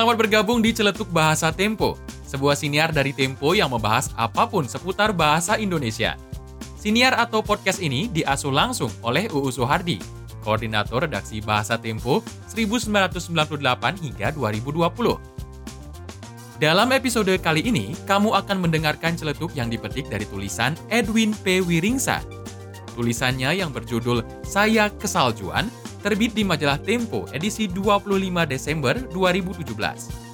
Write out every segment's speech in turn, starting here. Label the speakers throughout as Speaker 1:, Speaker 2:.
Speaker 1: Selamat bergabung di Celetuk Bahasa Tempo, sebuah siniar dari Tempo yang membahas apa pun seputar bahasa Indonesia. Siniar atau podcast ini diasuh langsung oleh UU Sohardi, Koordinator Redaksi Bahasa Tempo 1998 hingga 2020. Dalam episode kali ini, kamu akan mendengarkan celetuk yang dipetik dari tulisan Edwin P. Wiringsa. Tulisannya yang berjudul Saya Kesaljuan terbit di majalah Tempo edisi 25 Desember 2017.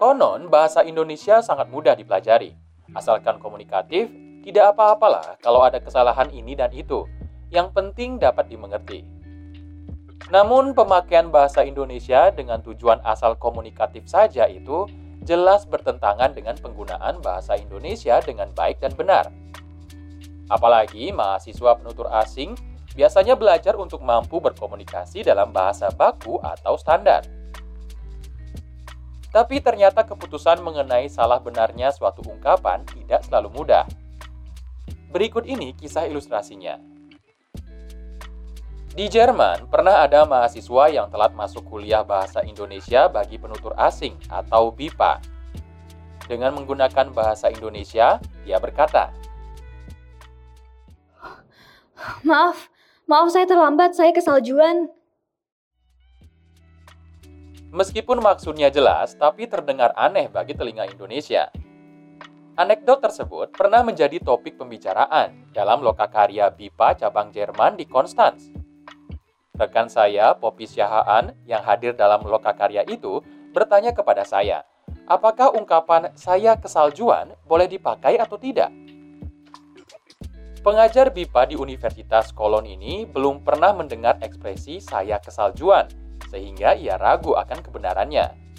Speaker 1: Konon, bahasa Indonesia sangat mudah dipelajari. Asalkan komunikatif, tidak apa-apalah kalau ada kesalahan ini dan itu. Yang penting dapat dimengerti. Namun, pemakaian bahasa Indonesia dengan tujuan asal komunikatif saja itu jelas bertentangan dengan penggunaan bahasa Indonesia dengan baik dan benar. Apalagi mahasiswa penutur asing biasanya belajar untuk mampu berkomunikasi dalam bahasa baku atau standar. Tapi ternyata keputusan mengenai salah benarnya suatu ungkapan tidak selalu mudah. Berikut ini kisah ilustrasinya. Di Jerman, pernah ada mahasiswa yang telat masuk kuliah bahasa Indonesia bagi penutur asing atau BIPA. Dengan menggunakan bahasa Indonesia, dia berkata,
Speaker 2: Maaf, maaf saya terlambat, saya kesaljuan.
Speaker 1: Meskipun maksudnya jelas, tapi terdengar aneh bagi telinga Indonesia. Anekdot tersebut pernah menjadi topik pembicaraan dalam lokakarya BIPA cabang Jerman di Konstanz. Rekan saya, Poppy Syahaan, yang hadir dalam lokakarya itu, bertanya kepada saya, apakah ungkapan saya kesaljuan boleh dipakai atau tidak? Pengajar BIPA di Universitas Kolon ini belum pernah mendengar ekspresi saya kesaljuan sehingga ia ragu akan kebenarannya.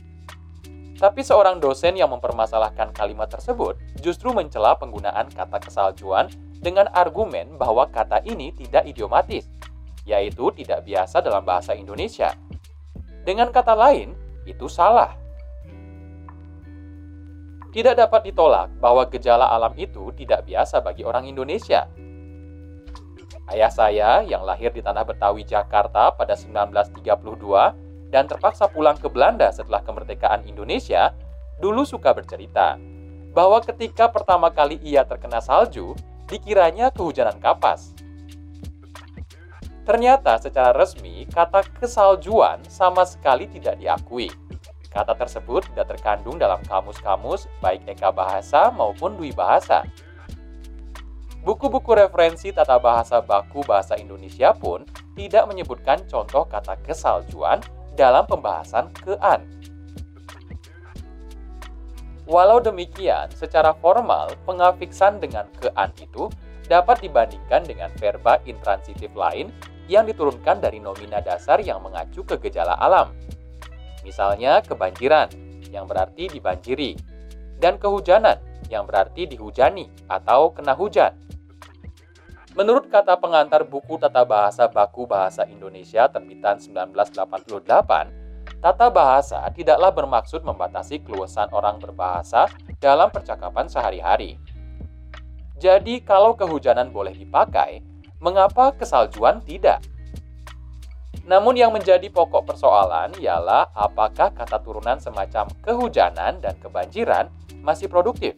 Speaker 1: Tapi seorang dosen yang mempermasalahkan kalimat tersebut justru mencela penggunaan kata kesaljuan dengan argumen bahwa kata ini tidak idiomatis, yaitu tidak biasa dalam bahasa Indonesia. Dengan kata lain, itu salah. Tidak dapat ditolak bahwa gejala alam itu tidak biasa bagi orang Indonesia, Ayah saya yang lahir di tanah Betawi, Jakarta pada 1932 dan terpaksa pulang ke Belanda setelah kemerdekaan Indonesia, dulu suka bercerita bahwa ketika pertama kali ia terkena salju, dikiranya kehujanan kapas. Ternyata secara resmi, kata kesaljuan sama sekali tidak diakui. Kata tersebut tidak terkandung dalam kamus-kamus baik Eka Bahasa maupun Dwi Bahasa. Buku-buku referensi tata bahasa baku bahasa Indonesia pun tidak menyebutkan contoh kata kesaljuan dalam pembahasan kean. Walau demikian, secara formal, pengafiksan dengan kean itu dapat dibandingkan dengan verba intransitif lain yang diturunkan dari nomina dasar yang mengacu ke gejala alam. Misalnya kebanjiran, yang berarti dibanjiri, dan kehujanan, yang berarti dihujani atau kena hujan. Menurut kata pengantar buku Tata Bahasa Baku Bahasa Indonesia terbitan 1988, tata bahasa tidaklah bermaksud membatasi keluasan orang berbahasa dalam percakapan sehari-hari. Jadi, kalau kehujanan boleh dipakai, mengapa kesaljuan tidak? Namun yang menjadi pokok persoalan ialah apakah kata turunan semacam kehujanan dan kebanjiran masih produktif?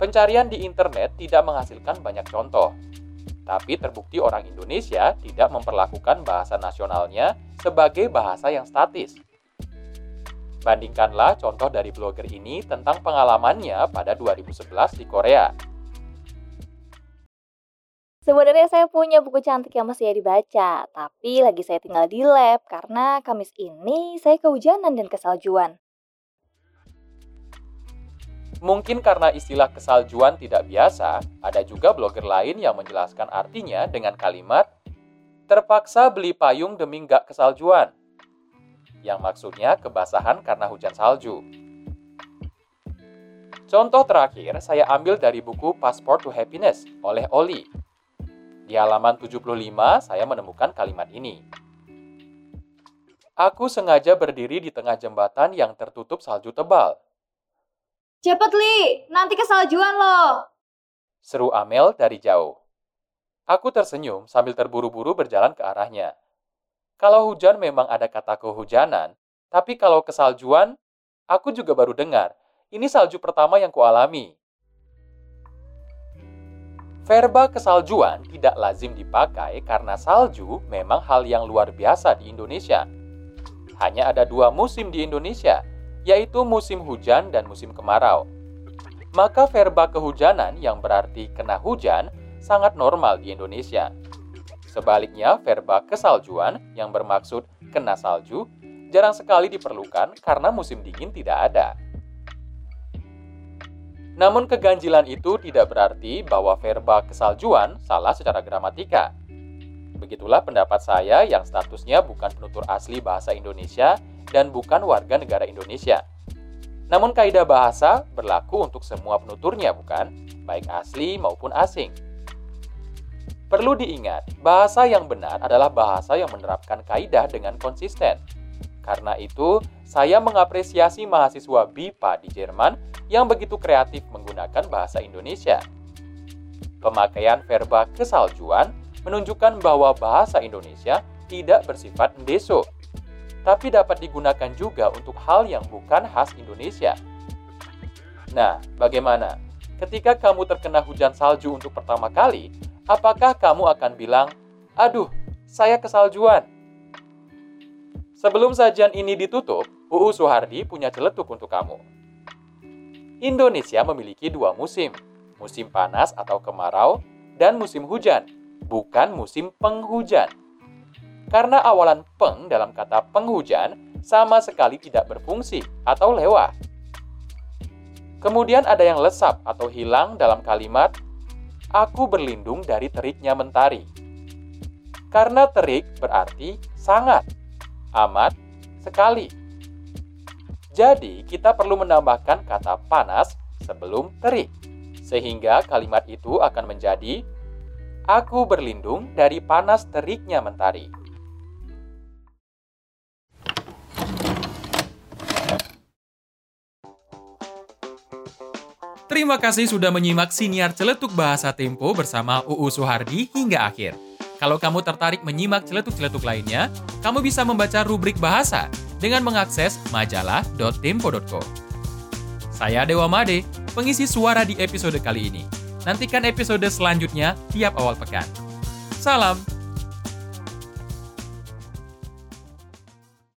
Speaker 1: Pencarian di internet tidak menghasilkan banyak contoh, tapi terbukti orang Indonesia tidak memperlakukan bahasa nasionalnya sebagai bahasa yang statis. Bandingkanlah contoh dari blogger ini tentang pengalamannya pada 2011 di Korea.
Speaker 2: Sebenarnya saya punya buku cantik yang masih ya dibaca, tapi lagi saya tinggal di lab karena Kamis ini saya kehujanan dan kesaljuan.
Speaker 1: Mungkin karena istilah kesaljuan tidak biasa, ada juga blogger lain yang menjelaskan artinya dengan kalimat terpaksa beli payung demi nggak kesaljuan. Yang maksudnya kebasahan karena hujan salju. Contoh terakhir saya ambil dari buku Passport to Happiness oleh Oli. Di halaman 75 saya menemukan kalimat ini. Aku sengaja berdiri di tengah jembatan yang tertutup salju tebal.
Speaker 2: Cepet, Li. Nanti kesaljuan loh.
Speaker 1: Seru Amel dari jauh. Aku tersenyum sambil terburu-buru berjalan ke arahnya. Kalau hujan memang ada kata kehujanan, tapi kalau kesaljuan, aku juga baru dengar. Ini salju pertama yang kualami. Verba kesaljuan tidak lazim dipakai karena salju memang hal yang luar biasa di Indonesia hanya ada dua musim di Indonesia, yaitu musim hujan dan musim kemarau. Maka verba kehujanan yang berarti kena hujan sangat normal di Indonesia. Sebaliknya, verba kesaljuan yang bermaksud kena salju jarang sekali diperlukan karena musim dingin tidak ada. Namun keganjilan itu tidak berarti bahwa verba kesaljuan salah secara gramatika. Begitulah pendapat saya yang statusnya bukan penutur asli bahasa Indonesia dan bukan warga negara Indonesia. Namun kaidah bahasa berlaku untuk semua penuturnya bukan? Baik asli maupun asing. Perlu diingat, bahasa yang benar adalah bahasa yang menerapkan kaidah dengan konsisten. Karena itu, saya mengapresiasi mahasiswa BIPA di Jerman yang begitu kreatif menggunakan bahasa Indonesia. Pemakaian verba kesaljuan menunjukkan bahwa bahasa Indonesia tidak bersifat endeso, tapi dapat digunakan juga untuk hal yang bukan khas Indonesia. Nah, bagaimana? Ketika kamu terkena hujan salju untuk pertama kali, apakah kamu akan bilang, "Aduh, saya kesaljuan"? Sebelum sajian ini ditutup, UU Suhardi punya celetuk untuk kamu. Indonesia memiliki dua musim, musim panas atau kemarau dan musim hujan bukan musim penghujan. Karena awalan peng dalam kata penghujan sama sekali tidak berfungsi atau lewat. Kemudian ada yang lesap atau hilang dalam kalimat aku berlindung dari teriknya mentari. Karena terik berarti sangat, amat, sekali. Jadi, kita perlu menambahkan kata panas sebelum terik, sehingga kalimat itu akan menjadi Aku berlindung dari panas teriknya mentari.
Speaker 3: Terima kasih sudah menyimak siniar celetuk bahasa Tempo bersama UU Suhardi hingga akhir. Kalau kamu tertarik menyimak celetuk-celetuk lainnya, kamu bisa membaca rubrik bahasa dengan mengakses majalah.tempo.co. Saya Dewa Made, pengisi suara di episode kali ini. Nantikan episode selanjutnya tiap awal pekan. Salam